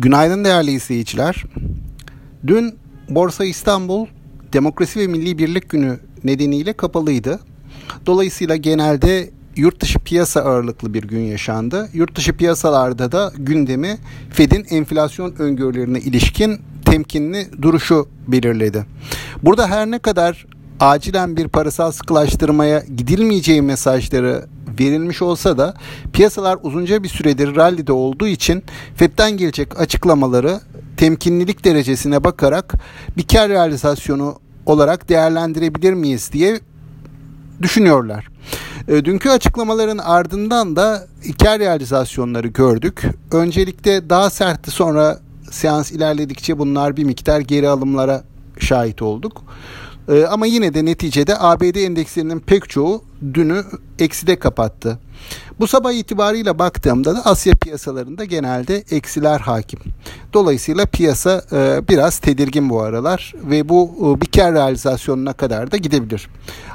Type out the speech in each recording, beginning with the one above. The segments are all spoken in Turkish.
Günaydın değerli izleyiciler. Dün Borsa İstanbul Demokrasi ve Milli Birlik Günü nedeniyle kapalıydı. Dolayısıyla genelde yurt dışı piyasa ağırlıklı bir gün yaşandı. Yurt dışı piyasalarda da gündemi Fed'in enflasyon öngörülerine ilişkin temkinli duruşu belirledi. Burada her ne kadar acilen bir parasal sıkılaştırmaya gidilmeyeceği mesajları verilmiş olsa da piyasalar uzunca bir süredir rallide olduğu için FED'den gelecek açıklamaları temkinlilik derecesine bakarak bir kar realizasyonu olarak değerlendirebilir miyiz diye düşünüyorlar. E, dünkü açıklamaların ardından da kar realizasyonları gördük. Öncelikle daha sertti sonra seans ilerledikçe bunlar bir miktar geri alımlara şahit olduk. Ee, ama yine de neticede ABD endekslerinin pek çoğu dünü ekside kapattı. Bu sabah itibarıyla baktığımda da Asya piyasalarında genelde eksiler hakim. Dolayısıyla piyasa e, biraz tedirgin bu aralar ve bu e, bir kar realizasyonuna kadar da gidebilir.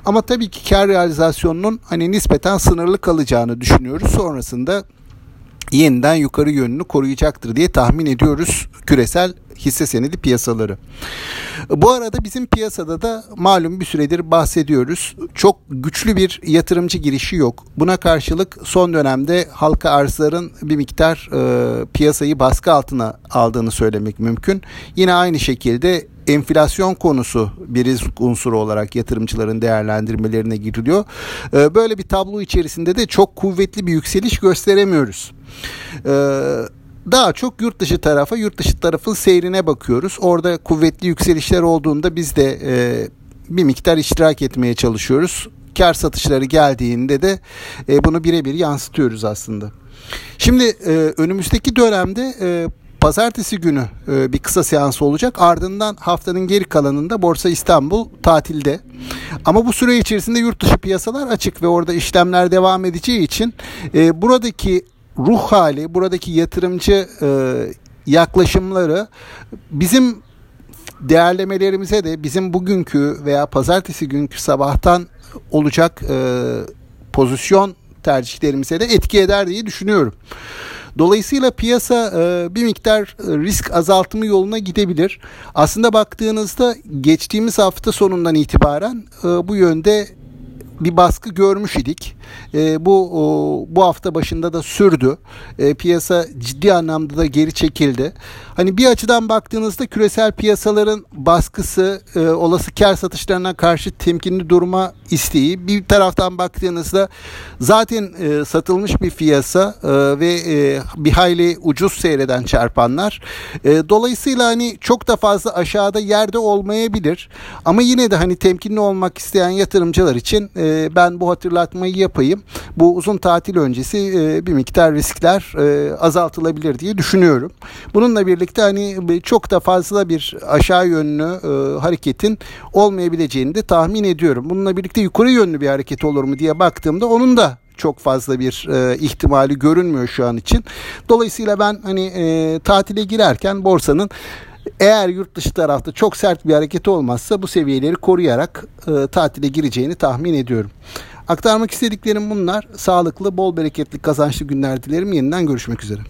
Ama tabii ki kar realizasyonunun hani nispeten sınırlı kalacağını düşünüyoruz. Sonrasında yeniden yukarı yönünü koruyacaktır diye tahmin ediyoruz küresel hisse senedi piyasaları. Bu arada bizim piyasada da malum bir süredir bahsediyoruz. Çok güçlü bir yatırımcı girişi yok. Buna karşılık son dönemde halka arzların bir miktar e, piyasayı baskı altına aldığını söylemek mümkün. Yine aynı şekilde enflasyon konusu bir risk unsuru olarak yatırımcıların değerlendirmelerine giriliyor. E, böyle bir tablo içerisinde de çok kuvvetli bir yükseliş gösteremiyoruz. Eee daha çok yurt dışı tarafa, yurt dışı tarafın seyrine bakıyoruz. Orada kuvvetli yükselişler olduğunda biz de e, bir miktar iştirak etmeye çalışıyoruz. Kar satışları geldiğinde de e, bunu birebir yansıtıyoruz aslında. Şimdi e, önümüzdeki dönemde pazartesi günü e, bir kısa seans olacak. Ardından haftanın geri kalanında Borsa İstanbul tatilde. Ama bu süre içerisinde yurt dışı piyasalar açık ve orada işlemler devam edeceği için e, buradaki ruh hali, buradaki yatırımcı e, yaklaşımları bizim değerlemelerimize de bizim bugünkü veya pazartesi günkü sabahtan olacak e, pozisyon tercihlerimize de etki eder diye düşünüyorum. Dolayısıyla piyasa e, bir miktar risk azaltımı yoluna gidebilir. Aslında baktığınızda geçtiğimiz hafta sonundan itibaren e, bu yönde bir baskı görmüş idik. E, bu o, bu hafta başında da sürdü. E, piyasa ciddi anlamda da geri çekildi. Hani bir açıdan baktığınızda küresel piyasaların baskısı, e, olası kar satışlarına karşı temkinli durma isteği. Bir taraftan baktığınızda zaten e, satılmış bir piyasa e, ve e, bir hayli ucuz seyreden çarpanlar. E, dolayısıyla hani çok da fazla aşağıda yerde olmayabilir. Ama yine de hani temkinli olmak isteyen yatırımcılar için e, ben bu hatırlatmayı yapayım. Bu uzun tatil öncesi e, bir miktar riskler e, azaltılabilir diye düşünüyorum. Bununla birlikte hani çok da fazla bir aşağı yönlü e, hareketin olmayabileceğini de tahmin ediyorum. Bununla birlikte yukarı yönlü bir hareket olur mu diye baktığımda onun da çok fazla bir e, ihtimali görünmüyor şu an için. Dolayısıyla ben hani e, tatile girerken borsanın eğer yurt dışı tarafta çok sert bir hareket olmazsa bu seviyeleri koruyarak e, tatile gireceğini tahmin ediyorum. Aktarmak istediklerim bunlar. Sağlıklı, bol bereketli, kazançlı günler dilerim. Yeniden görüşmek üzere.